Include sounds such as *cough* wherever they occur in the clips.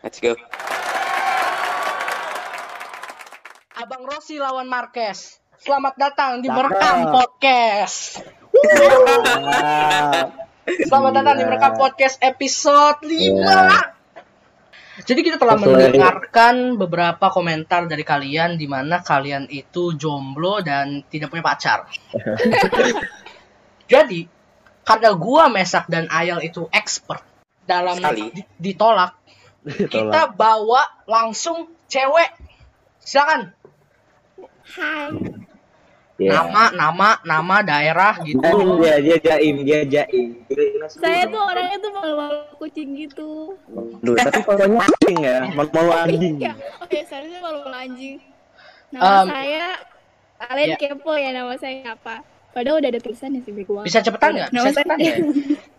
Let's go. Abang Rossi lawan Marquez. Selamat datang di. Merekam Podcast. Selamat datang di Merekam Podcast episode 5. Iya. Jadi kita telah mendengarkan beberapa komentar dari kalian di mana kalian itu jomblo dan tidak punya pacar. *laughs* Jadi karena gua Mesak dan Ayel itu expert dalam Sekali. di- ditolak, *laughs* kita bawa langsung cewek. Silakan Iya. nama nama nama daerah gitu. Jaim dia, dia jaim, dia jaim. Saya tuh orangnya tuh malu-malu kucing gitu. Duh, tapi fotonya anjing ya, malu-malu anjing. Iya. Oke, seharusnya malu-malu anjing. Nama Um, saya kalian ya. kepo ya nama saya apa? Padahal udah ada tulisannya sih bego banget. Bisa cepetan nggak? Bisa saya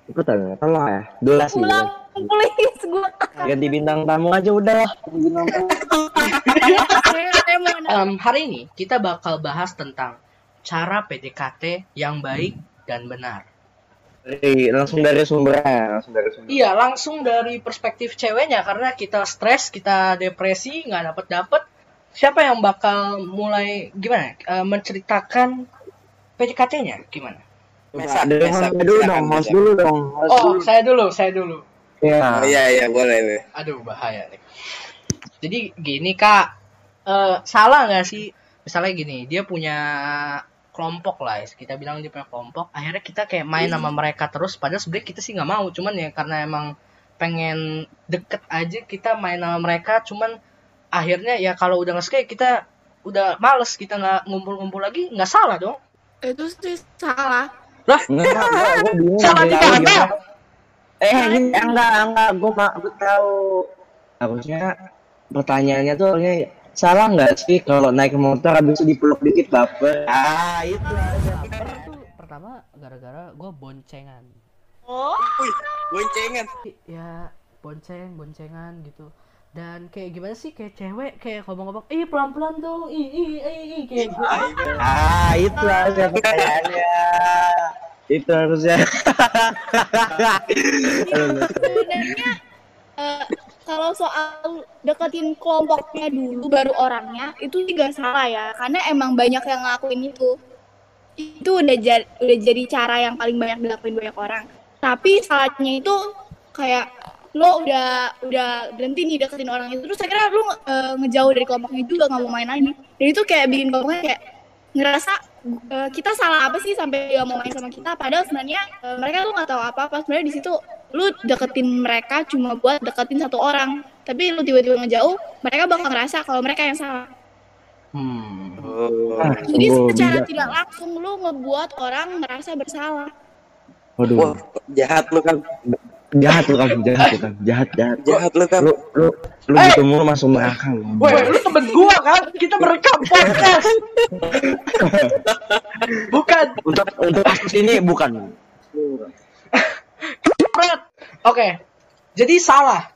cepetan nggak? Ya, tolong ya. Durasi. Ulang, please gua. Ganti bintang tamu aja udah. Bintang tamu. Em, hari ini kita bakal bahas tentang cara PDKT yang baik dan benar. Dari, langsung dari sumbernya, langsung dari sumber. Iya, langsung dari perspektif ceweknya karena kita stres, kita depresi, nggak dapet dapet. Siapa yang bakal mulai gimana? eh, menceritakan PDKT-nya gimana? Mesak. host dulu dong, host dulu dong. host Oh, dulu. saya dulu, saya dulu. Ya. Oh iya iya boleh boleh. Aduh, bahaya nih. Jadi gini kak, Eh, salah nggak sih? Misalnya gini, dia punya kelompok lah, ya. kita bilang dia punya kelompok. Akhirnya kita kayak main sama mereka terus, padahal sebenarnya kita sih nggak mau, cuman ya karena emang pengen deket aja kita main sama mereka, cuman akhirnya ya kalau udah nge kita udah males kita nggak ngumpul-ngumpul lagi nggak salah dong Itu sih salah. lah. Salah di mana? Eh, ini enggak, enggak, gue mak, gue tahu. Harusnya pertanyaannya tuh harusnya salah nggak sih kalau naik motor habis itu dipeluk dikit baper? Ah, itu. baper tuh pertama gara-gara gue boncengan Oh, Wih, boncengan. ya bonceng boncengan gitu dan kayak gimana sih kayak cewek kayak ngomong-ngomong ih pelan-pelan dong ih ih ih, ih kayak gitu Ah, itu harusnya pertanyaannya. Itu harusnya. sebenarnya eh, kalau soal deketin kelompoknya dulu baru orangnya itu juga salah ya. Karena emang banyak yang ngelakuin itu. Itu udah jadi udah jadi cara yang paling banyak dilakuin banyak orang. Tapi salahnya itu kayak lo udah udah berhenti nih deketin orang itu terus akhirnya lo eh, ngejauh dari kelompoknya juga nggak mau main lagi. Dan itu kayak bikin kelompoknya kayak ngerasa eh, kita salah apa sih sampai main sama kita padahal sebenarnya eh, mereka tuh nggak tahu apa-apa sebenarnya di situ lu deketin mereka cuma buat deketin satu orang tapi lu tiba-tiba ngejauh mereka bakal ngerasa kalau mereka yang salah hmm. Ah, jadi secara bijak. tidak langsung lu ngebuat orang merasa bersalah Waduh, Wah, jahat lu kan. Jahat tuh kamu, jahat tuh kamu, jahat, jahat. Jahat lu kan. Lu, lu, lu Eh. gitu mulu masuk neraka lu. Woi, lu temen gua kan? Kita merekam podcast. *laughs* Bukan, Untuk untuk kasus ini bukan. Oke. Jadi salah.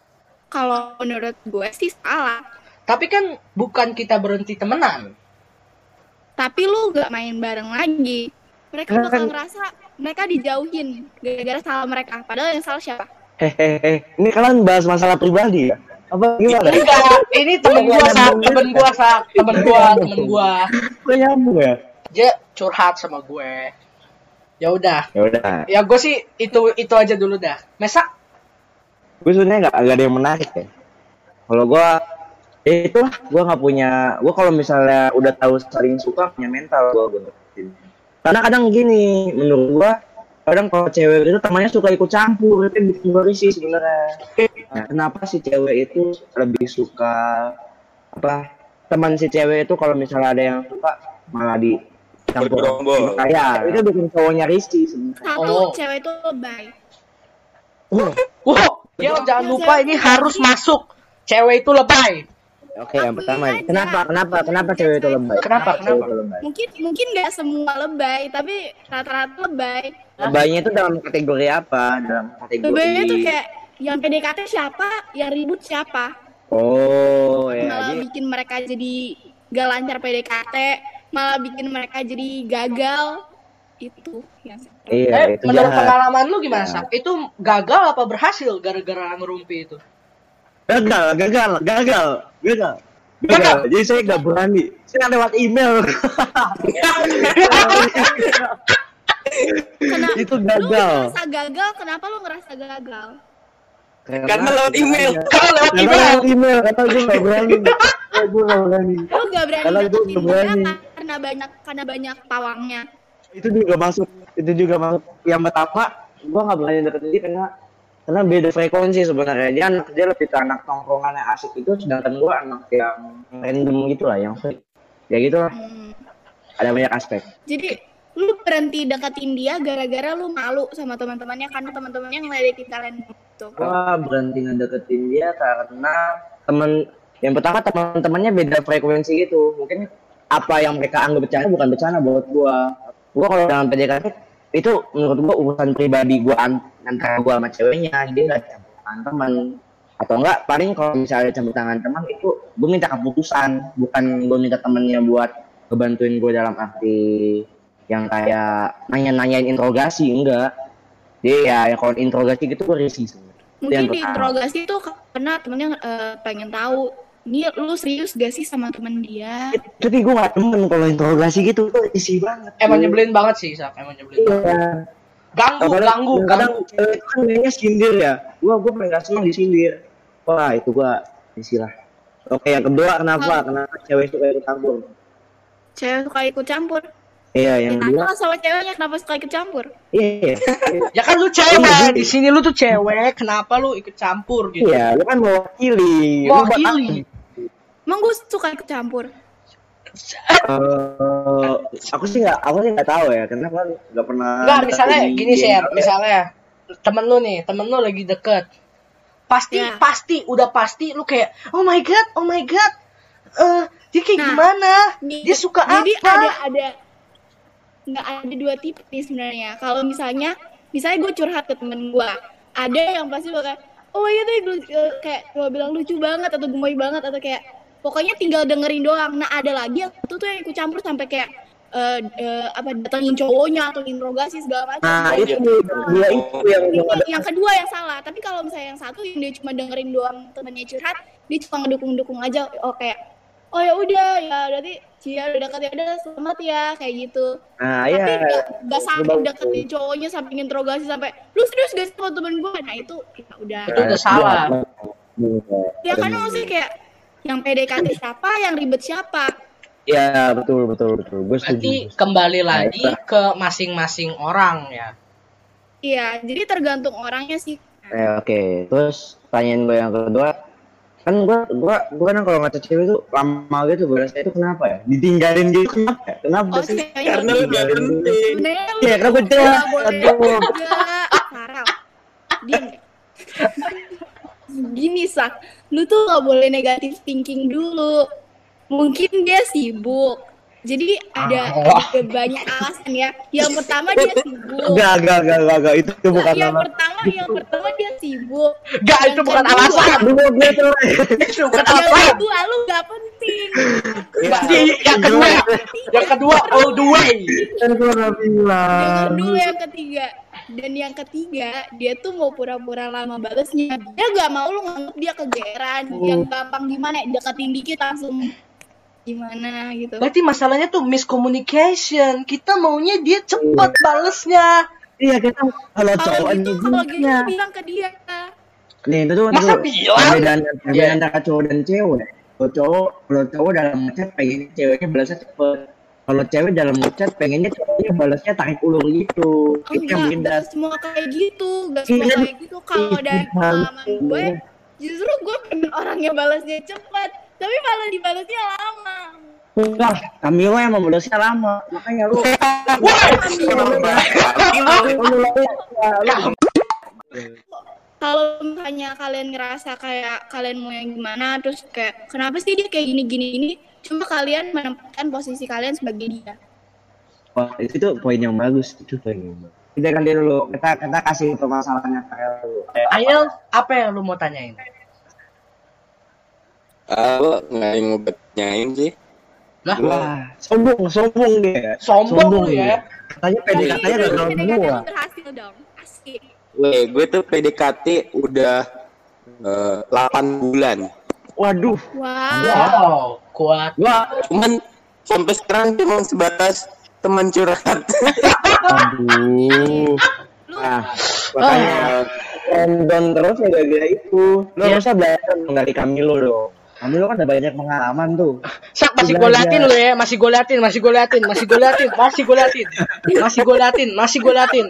kalau menurut gue sih salah Tapi kan bukan kita berhenti temenan. tapi lu gak main bareng lagi mereka bakal kan- ngerasa mereka dijauhin gara-gara salah mereka padahal yang salah siapa Hehehe, ini kalian bahas masalah pribadi ya? Apa gimana? Enggak, ini temen gua sak, temen gua sak, temen gua, temen gua. Gue nyambung ya? Dia curhat sama gue. Ya udah. Ya udah, Ya gue sih itu itu aja dulu dah. Mesa gue sebenarnya nggak ada yang menarik ya. Kalau gue, ya itulah, gue nggak punya. Gue kalau misalnya udah tahu saling suka punya mental gue deketin. Karena kadang gini, menurut gue, kadang kalau cewek itu temannya suka ikut campur, itu bikin gue risih sebenarnya. Nah, kenapa si cewek itu lebih suka apa? Teman si cewek itu kalau misalnya ada yang suka malah di campur. Kayak itu bikin cowoknya risih sebenarnya. satu Oh. cewek itu lebay Wow, ya jangan lupa ini harus masuk. Cewek itu lebay. Oke, yang pertama. Kenapa? Kenapa? Kenapa cewek itu lebay? Kenapa? cewek Kenapa? itu lebay? mungkin mungkin gak semua lebay tapi rata-rata lebay Lebaynya itu dalam kategori apa? Dalam kategori lebaynya tuh kayak yang PDKT siapa yang ribut siapa Oh, ya. malah Jadi, bikin mereka jadi gak lancar PDKT malah bikin mereka jadi gagal itu yang iya, Eh, itu menurut jahat. pengalaman lu gimana, Ya. Sak? Itu gagal apa berhasil gara-gara ngerumpi itu? Gagal gagal gagal gagal gagal jadi saya nggak berani saya lewat email *laughs* Kenapa? itu Lu gagal ngerasa gagal, kenapa lu ngerasa gagal? Karena lewat email. Kalau lewat karena email. lewat email karena gue *laughs* nggak berani Karena gue nggak berani Lu gak berani Karena deketin nggak berani. karena banyak karena banyak pawangnya. itu juga masuk itu juga masuk yang pertama gue nggak berani deketin dia karena karena beda frekuensi sebenarnya. Dia anak dia lebih ke anak tongkrongan yang asik itu sedangkan gue anak yang random gitu lah yang freak. Ya gitu lah Hmm. ada banyak aspek. Jadi lu berhenti deketin dia gara-gara lu malu sama teman-temannya karena teman-temannya ngeledekin kalian gitu. gue berhenti ngedeketin dia karena temen yang pertama teman-temannya beda frekuensi gitu. Mungkin apa yang mereka anggap bercanda bukan bercanda buat gue gue kalau dalam PDKT itu menurut gue urusan pribadi gue an antara gue sama ceweknya jadi nggak campur tangan teman. Atau enggak paling kalau misalnya campur tangan teman itu gue minta keputusan. Bukan gue minta temennya buat ngebantuin gue dalam arti yang kayak nanya-nanyain interogasi enggak. Jadi ya, ya kalau interogasi gitu gue risih Mungkin di interogasi tuh karena temennya eh, pengen tahu ini lu serius gak sih sama temen dia? tapi gue gak temen kalau interogasi gitu tuh isi banget Emang nyebelin banget sih, Sak. Emang nyebelin banget. iya Ganggu, kadang, ganggu, kadang ganggu. cewek itu kan kayaknya sindir ya gua gua paling gak seneng disindir wah itu gua istilah oke yang kedua kenapa Oh. kenapa cewek suka ikut campur Cewek suka ikut campur. iya yang Ditanya lah sama ceweknya kenapa suka ikut campur. iya Ya kan lu cewek, di sini lu tuh cewek, kenapa lu ikut campur gitu? iya lu kan mewakili Mewakili. Emang gue suka ikut campur. Eh, aku sih nggak aku sih nggak tahu ya karena kan nggak pernah Enggak, misalnya gini sih ya, misalnya temen lu nih, temen lu lagi deket. Pasti, Ya. pasti, udah pasti lu kayak, oh my god, oh my god, eh dia kayak Nah, gimana? Nih, Dia suka jadi apa? ada ada nggak ada dua tipe nih sebenarnya. Kalau misalnya misalnya gue curhat ke temen gue, ada yang pasti bakal oh iya tuh lu- eh, kayak gue bilang lucu banget atau gemoy banget atau kayak pokoknya tinggal dengerin doang. Nah ada lagi yang itu tuh yang ikut campur sampai kayak eh, eh, apa datengin cowoknya atau interogasi segala macam. nah itu gitu. itu yang Ini belum ada. yang kedua yang salah. Tapi kalau misalnya yang satu yang dia cuma dengerin doang temennya curhat dia cuma ngedukung-dukung aja. Oh kayak oh ya udah ya berarti Cia udah deket ya udah selamat ya kayak gitu. Nah tapi iya. nggak nggak sampai deketin cowoknya sampai interogasi sampai lu serius gak sih sama temen gue nah itu ya udah. Itu udah salah. ya kan maksudnya kayak yang PDKT siapa yang ribet siapa Iya betul betul betul. Gue setuju. Berarti kembali lagi itu. ke masing-masing orang ya. iya jadi tergantung orangnya sih Eh, Oke, terus pertanyaan gue yang kedua, kan gue gue gue kan kalau ngaca cewek itu lama gitu balasnya itu kenapa ya? Ditinggalin gitu kenapa? ya? Kenapa oh sih? Karena lu gak penting. Iya, kenapa jelas? boleh Aduh. Farel diam. Gini sak lu tuh nggak boleh negatif thinking dulu mungkin dia sibuk jadi ada, Ah. ada banyak alasan ya yang pertama dia *laughs* sibuk Enggak enggak enggak enggak enggak itu itu bukan yang alasan. pertama yang pertama dia sibuk Gak, itu Yang bukan kedua- alasan. Dua gue. Itu bukan yang alasan. kedua lu nggak penting Berarti yang kedua, yang kedua all the way. Dengar dulu yang ketiga. Dan yang ketiga, dia tuh mau pura-pura lama balesnya. Dia gak mau lu nganggep dia kegeran. Yang gampang gimana, deketin dikit langsung gimana gitu. Berarti masalahnya tuh miscommunication. Kita maunya dia cepet balesnya. Iya kita kalau Kalau cowok gitu, ini kalau gitu bilang ke dia. Nih itu tuh Masa bilang? perbedaan perbedaan Iya. antara cowok dan cewek. Kalau cowok kalau cowok dalam ngechat pengen ceweknya balasnya cepet. Kalau cewek dalam ngechat pengennya ceweknya balasnya tarik ulur gitu. Oh, Itu yang enggak, beda. enggak semua kayak gitu. Gak semua Iya. kayak gitu. Kalau dari Iya. pengalaman gue, justru gue pengen orangnya balasnya cepat. Tapi malah dibalasnya lama. Enggak, Camilo yang membalasnya lama. Makanya lu kalau misalnya kalian ngerasa kayak kalian mau yang gimana terus kayak kenapa sih dia kayak gini gini gini cuma kalian menempatkan posisi kalian sebagai dia Wah, itu tuh poin yang bagus, itu poin yang bagus. Kita ganti dulu, kita kita kasih permasalahannya kayak dulu. Kayak apa? Ayel, apa yang lu mau tanyain? Ah, gua nggak yang mau nyain sih. Lah, Wah, sombong, sombong dia. sombong lu ya. Katanya katanya itu gagal PDKT semua. berhasil dong asik Weh, gue tuh PDKT udah Eh, 8 bulan. Waduh, Wow. Wow, kuat. gua Cuman sampai sekarang cuma sebatas teman curhat. aduh. Lu Nah, makanya random terus ya gara-gara itu. Lo Iya. harusnya belajar dari Camilo dong. Camilo kan udah banyak pengalaman tuh. Sak masih liatin lu ya, masih gue liatin, masih gue liatin, masih gue liatin, masih gue liatin, masih gue liatin, masih gue liatin.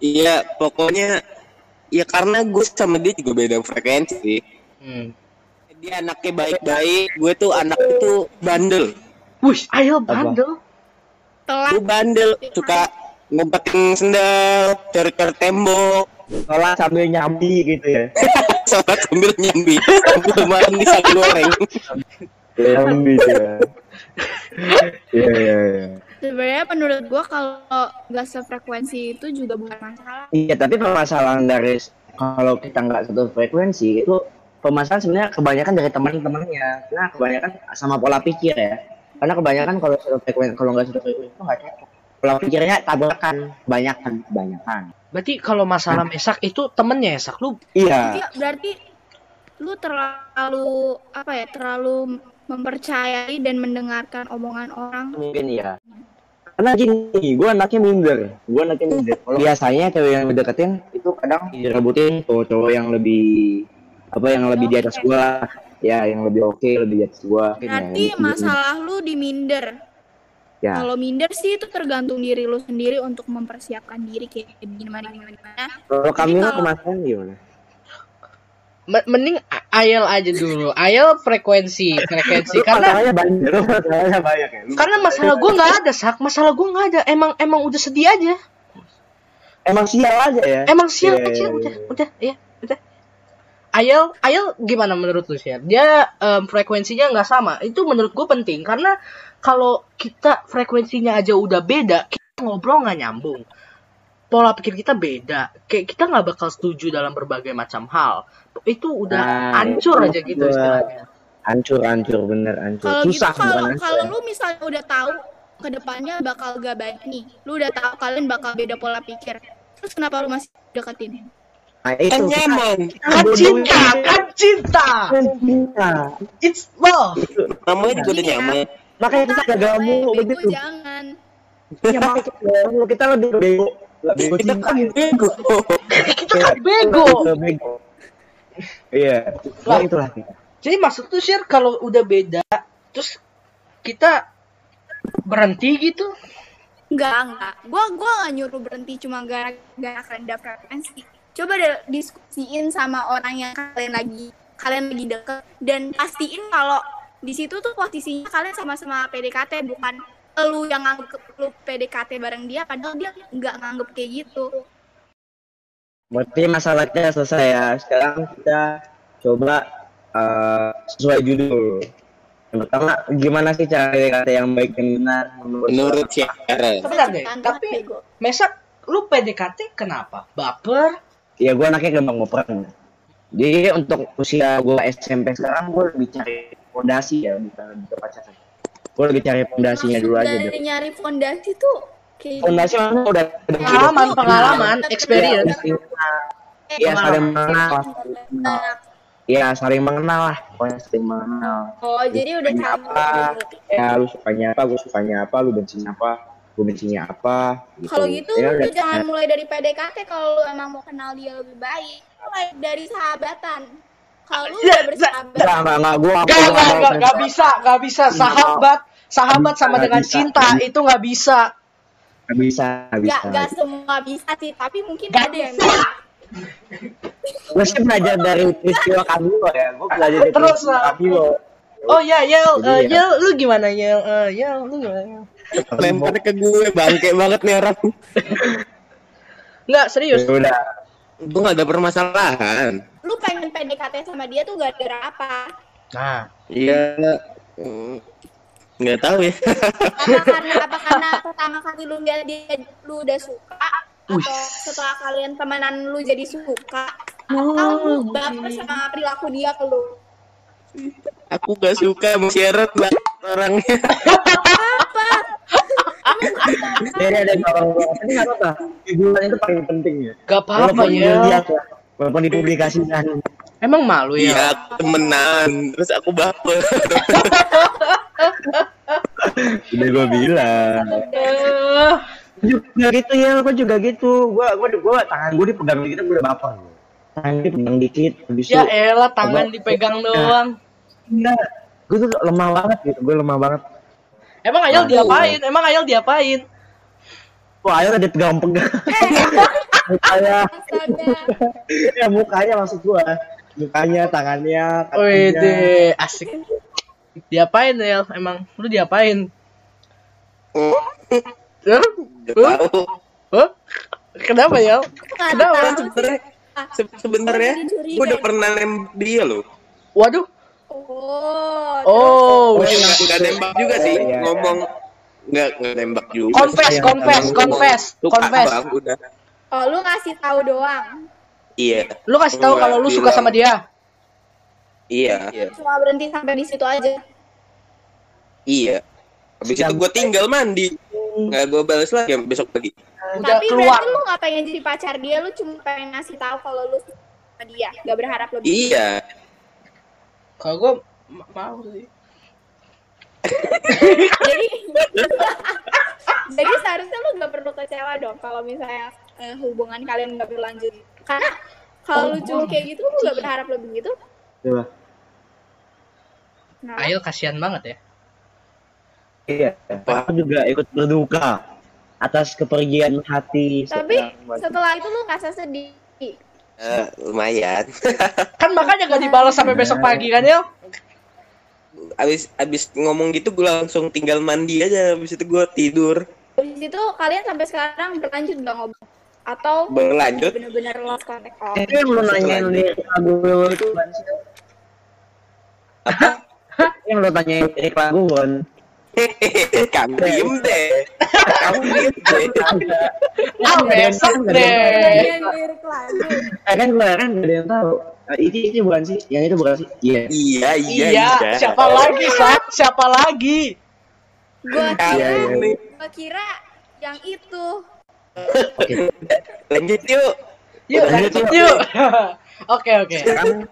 Iya, pokoknya ya karena gue sama dia juga beda frekuensi. sih. Hmm. Dia anaknya baik-baik, gue tuh anak itu bandel. Wih, ayo bandel. telat. Gue bandel, suka ngumpetin sendal, cari-cari tembok, Sholat sambil nyambi gitu ya. *laughs* sholat sambil nyambi, sambil makan di sagu goreng. Nyambi ya. *laughs* Iya iya iya. Sebenarnya menurut gua kalau nggak sefrekuensi itu juga bukan masalah. Iya, tapi permasalahan dari kalau kita nggak satu frekuensi itu permasalahan sebenarnya kebanyakan dari teman-temannya. Nah, kebanyakan sama pola pikir ya. Karena kebanyakan kalau satu frekuensi kalau nggak satu frekuensi itu nggak cocok. Pola pikirnya tabrakan, kebanyakan, kebanyakan. Berarti kalau masalah mesak itu temennya ya, Sak. Lu Iya. Iya, berarti lu terlalu apa ya? Terlalu mempercayai dan mendengarkan omongan orang. mungkin iya. Karena gini gue anaknya minder. Gue anaknya minder. Kalau biasanya cewek yang deketin itu kadang direbutin cowok-cowok yang lebih apa yang lebih di atas gue ya yang lebih oke lebih di atas gue Berarti masalah lu di minder. ya. Kalau minder sih itu tergantung diri lu sendiri untuk mempersiapkan diri kayak gimana. Gimana gimana. kalau kalau- kemasan gimana mending ayel aja dulu. Ayel frekuensi, frekuensi Lu karena masalahnya banyak lu masalahnya banyak ya Lu- karena masalah gue nggak ada, Sak. Masalah gue nggak ada. Emang emang udah sedih aja. emang sial aja ya Emang sial Iya, aja, iya, udah, iya. udah, ya, udah. Ayel, Ayel gimana menurut lu sih? Dia em, frekuensinya nggak sama. Itu menurut gue penting karena kalau kita frekuensinya aja udah beda, kita ngobrol nggak nyambung. Pola pikir kita beda. Kayak kita nggak bakal setuju dalam berbagai macam hal. Itu udah Nah, hancur itu aja gitu istilahnya. hancur hancur bener hancur Kalau gitu susah kalau kalau lu misalnya udah tahu ke depannya bakal gak baik nih, lu udah tahu kalian bakal beda pola pikir. Terus kenapa lu masih deketin? nah, itu Kan nyaman. Kan cinta, kan cinta. kan cinta It's love. Namanya juga udah nyaman. makanya kita gagal mulu Bego begitu jangan. ya makanya kita gagal mulu. kita lebih bego bego Kita cinta kan bego. Kita kan bego. bego iya Lah. nah, itulah kita Jadi maksud tuh share kalau udah beda, terus kita berhenti gitu. Enggak, enggak. Gua gua gak nyuruh berhenti cuma gara-gara rendah frekuensi. Coba deh diskusiin sama orang yang kalian lagi kalian lagi deket dan pastiin kalau di situ tuh posisinya kalian sama-sama PDKT bukan lu yang nganggep lu PDKT bareng dia padahal dia nggak nganggep kayak gitu. berarti masalahnya selesai ya sekarang kita coba eh, sesuai judul yang pertama gimana sih cara kata yang baik dan benar Menurut Syara. Sebentar deh, tapi. Mesak, lu PDKT kenapa? Baper? ya gue anaknya gampang ngoperan jadi untuk usia gue SMP sekarang gue lebih cari fondasi ya bukan bukan pacaran gue lebih cari fondasinya dulu aja dari deh nyari fondasi tuh kayak fondasi mana udah Pengalaman, pengalaman, Iya, experience. Iya saling mengenal Iya saling mengenal lah pokoknya saling mengenal Oh, jadi udah apa ya lu sukanya apa gue sukanya apa lu bencinnya apa gue bencinnya apa Kalau gitu Ya lu udah. jangan mulai dari PDKT kalau lu emang mau kenal dia lebih baik. Mulai dari sahabatan. Kalau lu udah bersahabat, Enggak, enggak, enggak, gue Gak, gak, gak, gak bisa, gak bisa. Sahabat, sahabat sama dengan bisa. cinta itu gak bisa. Gak bisa, gak bisa. gak, gak semua bisa sih, tapi mungkin ada yang bisa. bisa. Gue sih belajar dari peristiwa Camilo ya. Gue belajar dari Terus, peristiwa lah. Camilo. Oh ya, Yel, ya. Yel, lu gimana Yel? Eh, Yel, lu gimana? Lempar ke gue, bangke banget nih orang. Nggak, serius. Ya udah. Gue gak ada permasalahan. Lu pengen PDKT sama dia tuh gak gara apa? Nah, Iya. mm, Nggak tahu ya. Apa karena apa karena pertama kali lu lihat dia lu udah suka atau setelah kalian temenan lu jadi suka atau lu baper sama perilaku dia ke lu? Aku gak suka sama Sharon orangnya. *laughs* Jadi ada orang ini nggak apa-apa. Hiburan itu paling penting ya. Gak apa-apa Walaupun ya. dilihat walaupun dipublikasikan. Emang malu ya? Iya, temenan. Terus aku baper. *laughs* Udah gue bilang. Eh, juga gitu ya, gue juga gitu. Gua gua gua tangan gue dipegang dikit gue udah baper. Tangan gue dipegang dikit, habis ya elah tangan dipegang doang. enggak. Gue tuh lemah banget gitu, gue lemah banget. Emang Ayel Aduh. diapain? Emang Ayel diapain? Wah, ayo ada pegang-pegang. *laughs* mukanya, ya mukanya maksud gua. Mukanya, tangannya, deh, asik. Diapain ya? Emang lu diapain? Hah? Gak tahu. Hah? Kenapa ya? Kenapa? Tahu sih. Sebenernya, se- sebenarnya gue udah pernah nembak dia loh. Waduh. Oh. Oh, Oh, enggak, enggak nembak juga sih. Iya, iya. Ngomong enggak enggak nembak juga. confess, confess, confess, confess. Udah. Oh, lu ngasih tahu doang. Iya. Lu kasih tahu kalau lu suka sama dia. Iya. Cuma berhenti sampai di situ aja. Iya. Habis itu gue tinggal mandi. Nggak gue balas lagi besok pagi. Udah Tapi keluar. berarti lu gak pengen jadi pacar dia, lu cuma pengen ngasih tahu kalau lu suka sama dia, gak berharap lebih. Iya. Kalau ma- mau sih. jadi jadi seharusnya lu gak perlu kecewa dong kalau misalnya eh, hubungan kalian gak berlanjut. Karena kalau lu cuma kayak gitu, lu gak berharap lebih gitu. Coba. Nah, Ayel kasihan banget ya. Iya, aku juga ikut berduka atas kepergian hati. tapi setelah itu lu ngerasa sedih. Eh, lumayan. *laughs* Kan makanya gak dibalas sampai besok pagi kan ya? abis abis ngomong gitu gue langsung tinggal mandi aja. Abis itu gue tidur. Habis itu kalian sampai sekarang berlanjut gak ngobrol? Atau Berlanjut. bener-bener lost contact? Oh, Itu yang lu nanyain lagu lu itu kan sih? yang lu tanyain di lagu kan? Kamu diem deh. Kamu diem deh. Ah, besok deh. Eh kan gue kan gak ada yang tahu. Itu itu bukan sih? Yang itu bukan sih? Iya. Iya, iya, Iya, siapa lagi, Sat? Siapa lagi? Gua nih. gua kira yang itu. Lanjut yuk. Yuk, lanjut yuk. yuk. *laughs* Oke, oke. Sekarang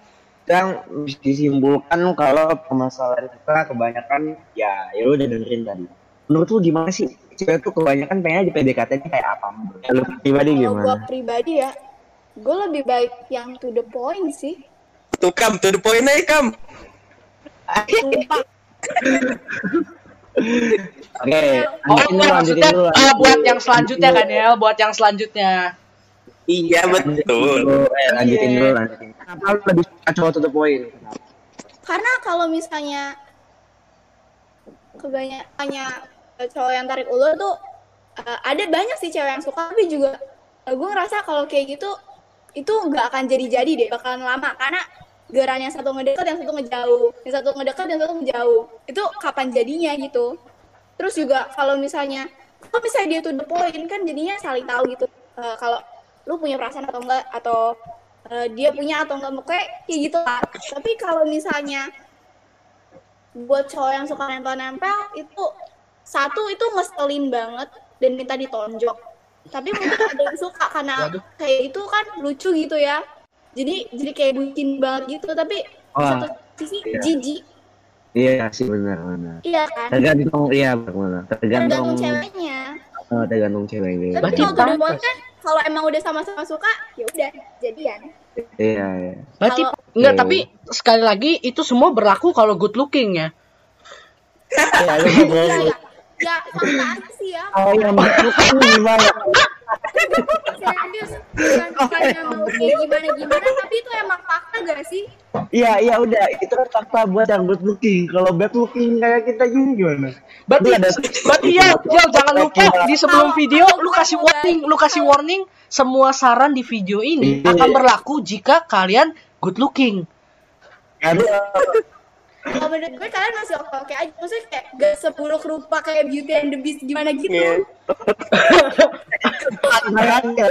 bisa disimpulkan kalau permasalahan kita kebanyakan ya ya lu udah dengerin tadi. Menurut lu gimana sih? Cewek tuh kebanyakan pengen di PDKT ini kayak apa? Ya, Lu pribadi Kalau gua gimana? pribadi ya, gua lebih baik yang to the point sih. Tuh kam, to the point aja kam. Oke, Oh, lanjutin dulu, lanjutin maksudnya dulu. ah, buat yang selanjutnya kan ya, buat yang selanjutnya. Iya Lanjutin betul. eh, lanjutin Iya. dulu, lanjutin. Kenapa lu lebih suka cowok to the point? Kenapa? Karena kalau misalnya kebanyakannya cowok yang tarik ulur tuh eh, ada banyak sih cewek yang suka tapi juga gue ngerasa kalau kayak gitu itu nggak akan jadi-jadi deh bakalan lama karena gerakan yang satu ngedekat yang satu ngejauh yang satu ngedekat yang satu ngejauh itu kapan jadinya gitu terus juga kalau misalnya kalau misalnya dia tuh the point kan jadinya saling tahu gitu Eh, kalau lu punya perasaan atau enggak atau eh, dia punya atau enggak kayak kayak gitu lah tapi kalau misalnya buat cowok yang suka nempel-nempel itu satu itu ngeselin banget dan minta ditonjok tapi mungkin ada yang suka karena Waduh. kayak itu kan lucu gitu ya jadi jadi kayak bucin banget gitu tapi Wah, satu sisi iya. jijik Iya sih benar benar. iya kan Tergantung iya benar. Tergantung tergantung ceweknya eh, tergantung ceweknya. tapi Berarti kalau point kan kalau emang udah sama-sama suka ya udah jadian Iya iya. Berarti Kalau- enggak, Iya. tapi sekali lagi itu semua berlaku kalau good looking ya. Iya, lu ya ngobrol. ya ya fakta aja sih ya Oh yang bukan gimana? Serius bukan bukannya mau kayak gimana gimana tapi itu emang fakta gak sih Iya iya udah itu kan fakta buat yang good looking. Kalau bad looking kayak kita gini gimana? Berarti, ada- berarti ya, Jel, jangan lupa di sebelum video lu kasih warning, lu kasih warning semua saran di video ini Iya. akan berlaku jika kalian good looking. Kalau menurut gue kalian masih oke oke aja maksudnya kayak gak seburuk rupa kayak Beauty and the Beast gimana gitu Iya. kayaknya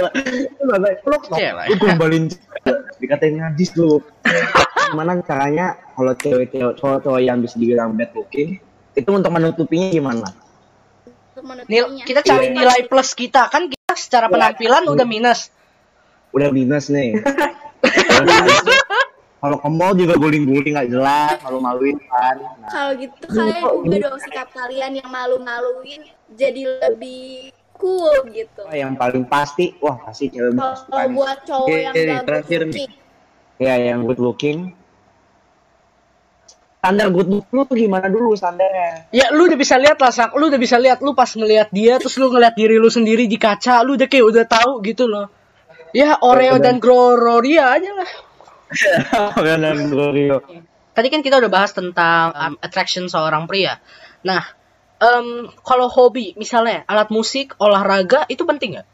lu Cewek. lu gombalin dikatain ngajis lu. Gimana caranya kalau cewek-cewek cowok-cowok yang bisa dibilang bad looking itu untuk menutupinya gimana? untuk Nil, kita cari Iya. nilai plus kita kan kita secara penampilan udah minus. Udah minus nih. *laughs* Kalau ke mall juga guling-guling nggak jelas, malu-maluin kan. Nah, Kalau gitu kalian ubah dong sikap kalian yang malu-maluin jadi lebih cool gitu. yang paling pasti, wah pasti cewek Kalau nih. buat cowok Oke, yang gak terakhir good nih. looking, Ya yang good looking. Standar good look lu tuh gimana dulu standarnya? Ya lu udah bisa lihat lah, Sak. Lu udah bisa lihat lu pas ngelihat dia terus lu ngeliat diri lu sendiri di kaca, lu udah kayak udah tahu gitu loh. Ya Oreo dan Gloria aja lah. *laughs* Benar Glorio. Tadi kan kita udah bahas tentang um, attraction seorang pria. Nah, em, kalau hobi misalnya alat musik, olahraga itu penting nggak?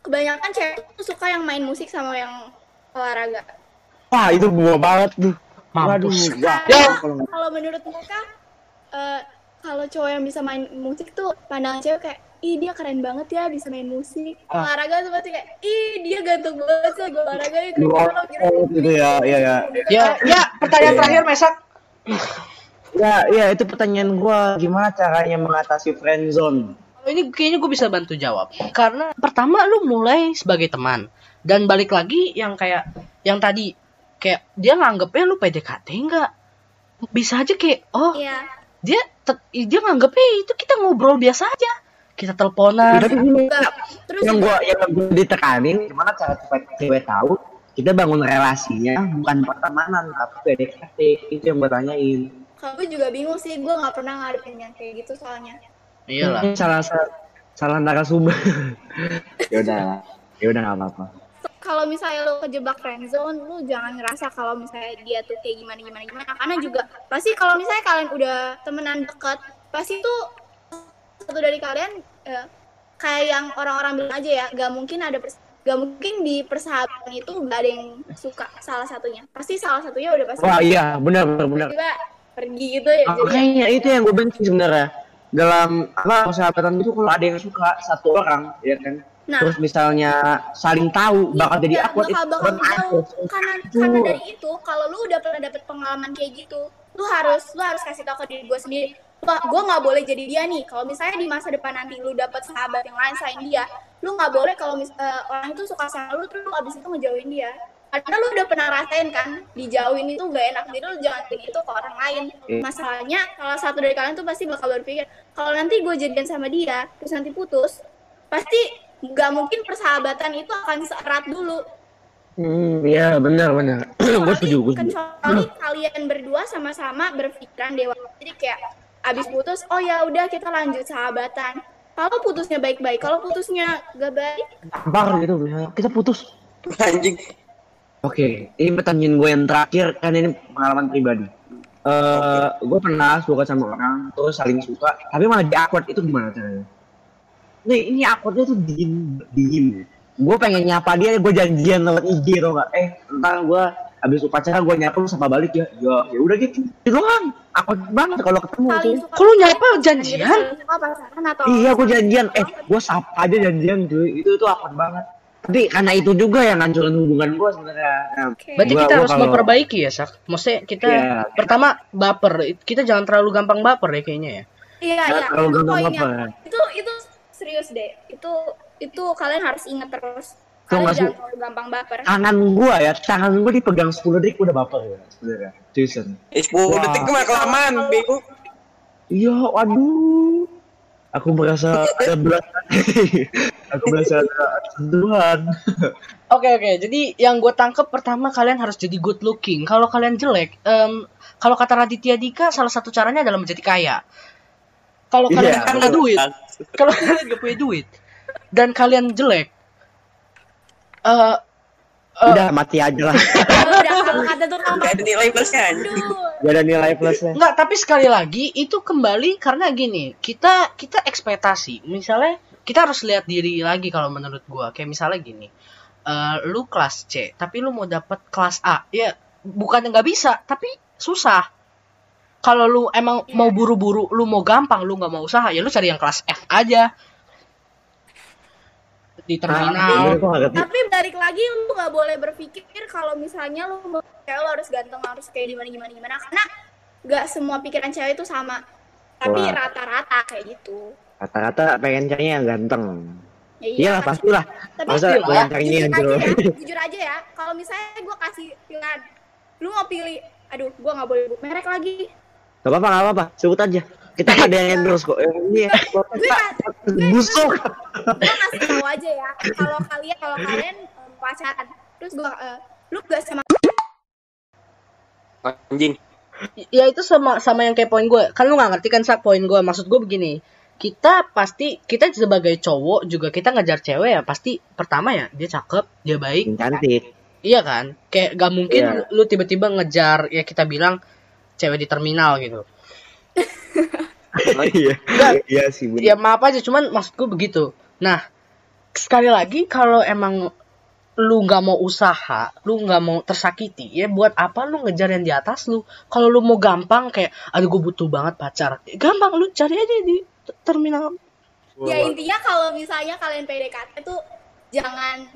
kebanyakan cewek tuh suka yang main musik sama yang olahraga. Wah itu gua banget tuh. Mampus. Waduh, wah. Ya. Kalau menurut mereka, eh, kalau cowok yang bisa main musik tuh pandangan cewek kayak, ih dia keren banget ya bisa main musik. Ah. Olahraga tuh pasti kayak, ih dia ganteng banget sih gue olahraga ya keren banget oh, gitu ya, iya ya. Ya, ya pertanyaan terakhir Mesak. Ya, ya itu pertanyaan gua gimana caranya mengatasi friend zone? Kalau ini kayaknya gue bisa bantu jawab. Karena pertama lu mulai sebagai teman dan balik lagi yang kayak yang tadi kayak dia nganggepnya lu PDKT enggak? Bisa aja kayak oh Iya. dia dia nganggepnya itu kita ngobrol biasa aja. Kita Ya, teleponan. tapi gini. Terus yang gua yang gua ditekanin gimana cara supaya cewek tahu kita bangun relasinya bukan pertemanan tapi PDKT itu yang gua tanyain. gue juga bingung sih, gue nggak pernah ngadepin yang kayak gitu soalnya. Iyalah. Ini salah salah, salah narasumber. *laughs* ya udah, ya udah nggak apa-apa. kalau misalnya lo kejebak friendzone, lu jangan ngerasa kalau misalnya dia tuh kayak gimana gimana gimana. Karena juga pasti kalau misalnya kalian udah temenan dekat, pasti tuh satu dari kalian eh, kayak yang orang-orang bilang aja ya, gak mungkin ada pers- gak mungkin di persahabatan itu gak ada yang suka salah satunya. Pasti salah satunya udah pasti Wah iya, benar benar benar. tiba pergi gitu ya. Jadi Makanya itu yang gue benci sebenarnya. Dalam apa persahabatan itu kalau ada yang suka satu orang, ya kan. Nah. Terus misalnya saling tahu bakal jadi Iya, awkward itu bakal bakal bakal tahu karena Itu. karena dari itu kalau lu udah pernah dapet pengalaman kayak gitu lu harus lu harus kasih tau ke diri gue sendiri gue nggak boleh jadi dia nih kalau misalnya di masa depan nanti lu dapet sahabat yang lain selain dia lu nggak boleh kalau mis- eh, orang itu suka sama lu terus lu abis itu ngejauhin dia karena lu udah pernah rasain kan dijauhin itu gak enak jadi lu jangan kayak gitu ke orang lain Iya. masalahnya salah satu dari kalian tuh pasti bakal berpikir kalau nanti gue jadian sama dia terus nanti putus pasti nggak mungkin persahabatan itu akan seerat dulu Hmm, iya benar benar. *clears throat* gue setuju. kecuali kalian berdua sama-sama berpikiran dewasa jadi kayak abis putus oh ya udah kita lanjut sahabatan kalau putusnya baik-baik kalau putusnya gak baik Tampar gitu, kita putus. Anjing. Oke, ini pertanyaan gue yang terakhir kan ini pengalaman pribadi. Eh, gue pernah suka sama orang, terus saling suka, tapi malah di awkward itu gimana caranya? Nih, ini awkwardnya tuh dingin, dingin. Gue pengen nyapa dia, gue janjian lewat IG tau gak? Eh, entar gue habis upacara gue nyapa lu sapa balik ya. Ya, ya udah gitu. Itu doang. Awkward banget kalau ketemu tuh. Kok lu nyapa janjian? Iya, gue janjian. Eh, gue sapa aja janjian cuy. Itu itu awkward banget. Tapi karena itu juga yang ngancurin hubungan gue sebenarnya. Nah, Oke. Berarti Gua- kita gua harus kalau- memperbaiki ya, Sak. Maksudnya kita Iya. pertama baper. Kita jangan terlalu gampang baper ya kayaknya ya. iya iya Kalau itu gampang apa? itu itu serius deh itu itu kalian harus ingat terus Tuh, nggak sih? gampang baper tangan gua ya, tangan gua dipegang 10 detik udah baper ya sebenarnya. Jason. Eh, 10 Wah. detik mah kelamaan, bego. Iya, waduh. Aku merasa ada belas Aku merasa ada sentuhan. Oke oke, jadi yang gue tangkep pertama kalian harus jadi good looking. Kalau kalian jelek, em, kalau kata Raditya Dika, salah satu caranya adalah menjadi kaya. Kalau Iya, kalian nggak punya duit, kalau kalian nggak punya duit dan kalian jelek, eh eh, Udah mati aja lah. *laughs* udah kalau kata tukang Gak ada nilai plusnya anjing. aduh Gak ada nilai plusnya. Enggak, tapi sekali lagi itu kembali karena gini, kita kita ekspektasi. Misalnya kita harus lihat diri lagi kalau menurut gua. Kayak misalnya gini. eh, lu kelas C, tapi lu mau dapat kelas A. Ya, bukan nggak bisa, tapi susah. Kalau lu emang mau buru-buru, lu mau gampang, lu nggak mau usaha, ya lu cari yang kelas F aja. Di terminal. nggak ngerti. tapi balik lagi lu nggak boleh berpikir kalau misalnya lu mau cewek lu harus ganteng harus kayak gimana gimana gimana karena nggak semua pikiran cewek itu sama tapi Wah. rata-rata kayak gitu Rata-rata pengen cari yang ganteng. Ya, Iya lah, pastilah. Tapi Masa jujur yang aja jelek. ya, jujur aja ya. Kalau misalnya gue kasih pilihan, lu mau pilih, aduh, gue nggak boleh merek lagi. Gak apa-apa, gak apa-apa. Sebut aja. Kita ada yang endorse kok. Eh, Iya, Gue ka- busuk. gue kasih tahu aja ya. Kalau kalian, kalau kalian eh, pacaran, terus gue, eh, lu gak sama Anjing. ya itu sama sama yang kayak poin gue kan lu nggak ngerti kan sak poin gue maksud gue begini kita pasti kita sebagai cowok juga kita ngejar cewek ya pasti pertama ya dia cakep dia baik cantik. iya kan kayak gak mungkin Iya. lu tiba-tiba ngejar ya kita bilang cewek di terminal gitu Iya. Iya sih, bener. ya maaf aja cuman maksud gue begitu nah sekali lagi kalau emang lu nggak mau usaha, lu nggak mau tersakiti, ya buat apa lu ngejar yang di atas lu? Kalau lu mau gampang kayak, aduh gue butuh banget pacar, gampang lu cari aja di terminal. ya intinya kalau misalnya kalian PDKT tuh jangan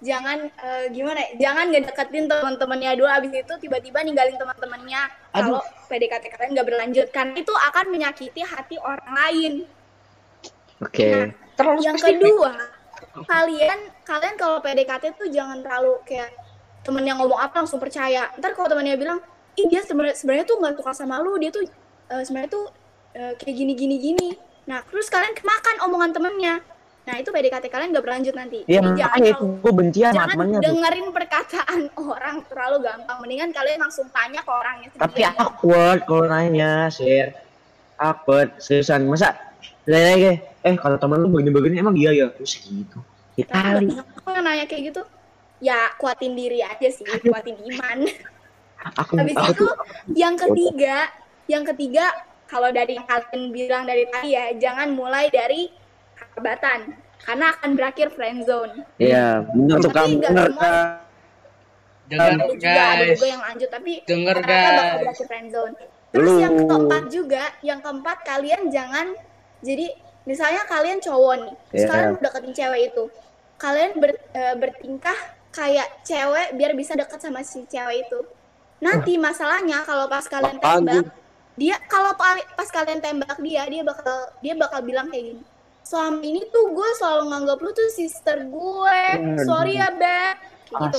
jangan eh, gimana ya, jangan ngedeketin teman-temannya dulu abis itu tiba-tiba ninggalin teman-temannya kalau PDKT kalian nggak berlanjut. Karena itu akan menyakiti hati orang lain. Oke. Terlalu yang spesifik. kedua kalian kalian kalau PDKT tuh jangan terlalu kayak temen yang ngomong apa langsung percaya. Ntar kalau temennya bilang ih dia sebenarnya sebenarnya tuh nggak suka sama lu. Dia tuh eh, sebenarnya tuh eh, kayak gini gini gini nah terus kalian kemakan omongan temennya nah itu PDKT kalian nggak berlanjut nanti Iya, jangan makanya itu gue benci sama jangan temennya tuh. dengerin perkataan *laughs* orang terlalu gampang mendingan kalian langsung tanya ke orangnya Tapi sendiri awkward kalau nanya, share. Awkward, seriusan. Masa lagi eh kalau temen lu begini-begini emang iya ya? Terus gitu. Ya Tapi kali. *laughs* aku nanya kayak gitu ya kuatin diri aja sih kuatin iman *laughs* Aku, Habis aku itu yang ketiga, yang ketiga kalau dari yang kalian bilang dari tadi ya, jangan mulai dari sahabatan karena akan berakhir friend zone. Iya, bener tuh Tapi kamu. nggak Bener semua. Kak. Dengar juga ada guys, juga yang lanjut tapi denger rata-rata bakal guys. berakhir friend zone. Terus Lu. yang keempat juga, yang keempat kalian jangan jadi misalnya kalian cowok nih, Iya. kalian udah deketin cewek itu, kalian ber- eh, bertingkah kayak cewek biar bisa dekat sama si cewek itu. Nanti masalahnya kalau pas kalian tembak, dia kalau pa- pas kalian tembak dia, dia bakal dia bakal bilang kayak gini. Selama ini tuh gue selalu nganggap lu tuh sister gue. Sorry ya, Beb. Kayak gitu.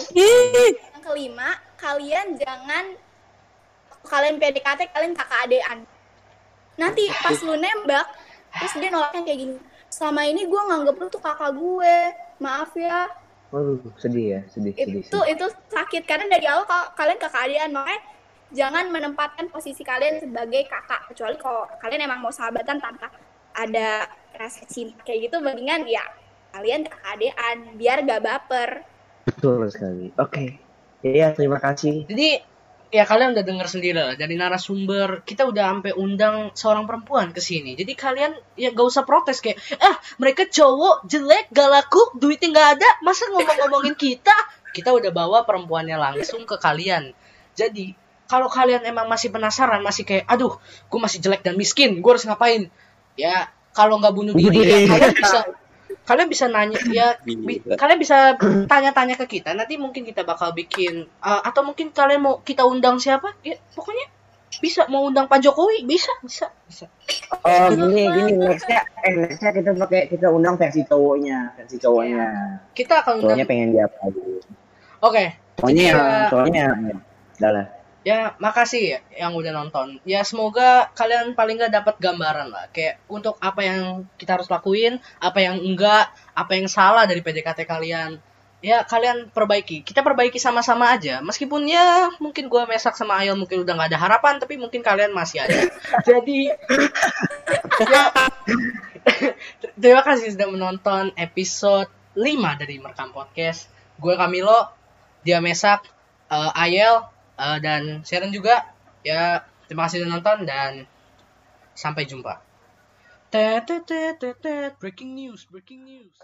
Yang kelima, kalian jangan kalian PDKT kalian kakak adean. Nanti pas lu nembak, terus dia nolaknya kayak gini. Selama ini gue nganggap lu tuh kakak gue. Maaf ya. Waduh, sedih ya, sedih, sedih. Itu sedih. itu sakit karena dari awal ka- kalian kakak adean makanya jangan menempatkan posisi kalian sebagai kakak kecuali kalau kalian emang mau sahabatan tanpa ada rasa cinta kayak gitu mendingan ya kalian kakak adean biar gak baper. Betul sekali. Oke. Iya, terima kasih. Jadi ya kalian udah denger sendiri lah dari narasumber kita udah sampai undang seorang perempuan ke sini. Jadi kalian ya gak usah protes kayak ah mereka cowok jelek gak laku duitnya nggak ada masa ngomong-ngomongin kita. Kita udah bawa perempuannya langsung ke kalian. Jadi kalau kalian emang masih penasaran masih kayak aduh gue masih jelek dan miskin gue harus ngapain? Ya kalau nggak bunuh diri ya kalian bisa kalian bisa nanya ya bi- Gila. kalian bisa tanya-tanya ke kita nanti mungkin kita bakal bikin uh, atau mungkin kalian mau kita undang siapa ya pokoknya bisa mau undang Pak Jokowi bisa bisa bisa Oh, gini, gini. Nextnya, eh, nextnya kita pakai kita undang versi cowoknya, versi cowoknya. kita akan undang Cowoknya pengen dia apa? oke Cowoknya yang, Ya. cowoknya, ya. udah lah. Ya makasih ya yang udah nonton. Ya semoga kalian paling nggak dapat gambaran lah kayak untuk apa yang kita harus lakuin apa yang enggak apa yang salah dari PDKT kalian. Ya kalian perbaiki. Kita perbaiki sama-sama aja. Meskipun ya mungkin gua mesak sama Ayel mungkin udah nggak ada harapan tapi mungkin kalian masih ada. *laughs* Jadi ya, *laughs* terima kasih sudah menonton episode 5 dari Merekam Podcast. Gue Camilo dia mesak eh, Ayel eh, dan Sharon juga ya terima kasih sudah nonton dan sampai jumpa. Breaking news breaking news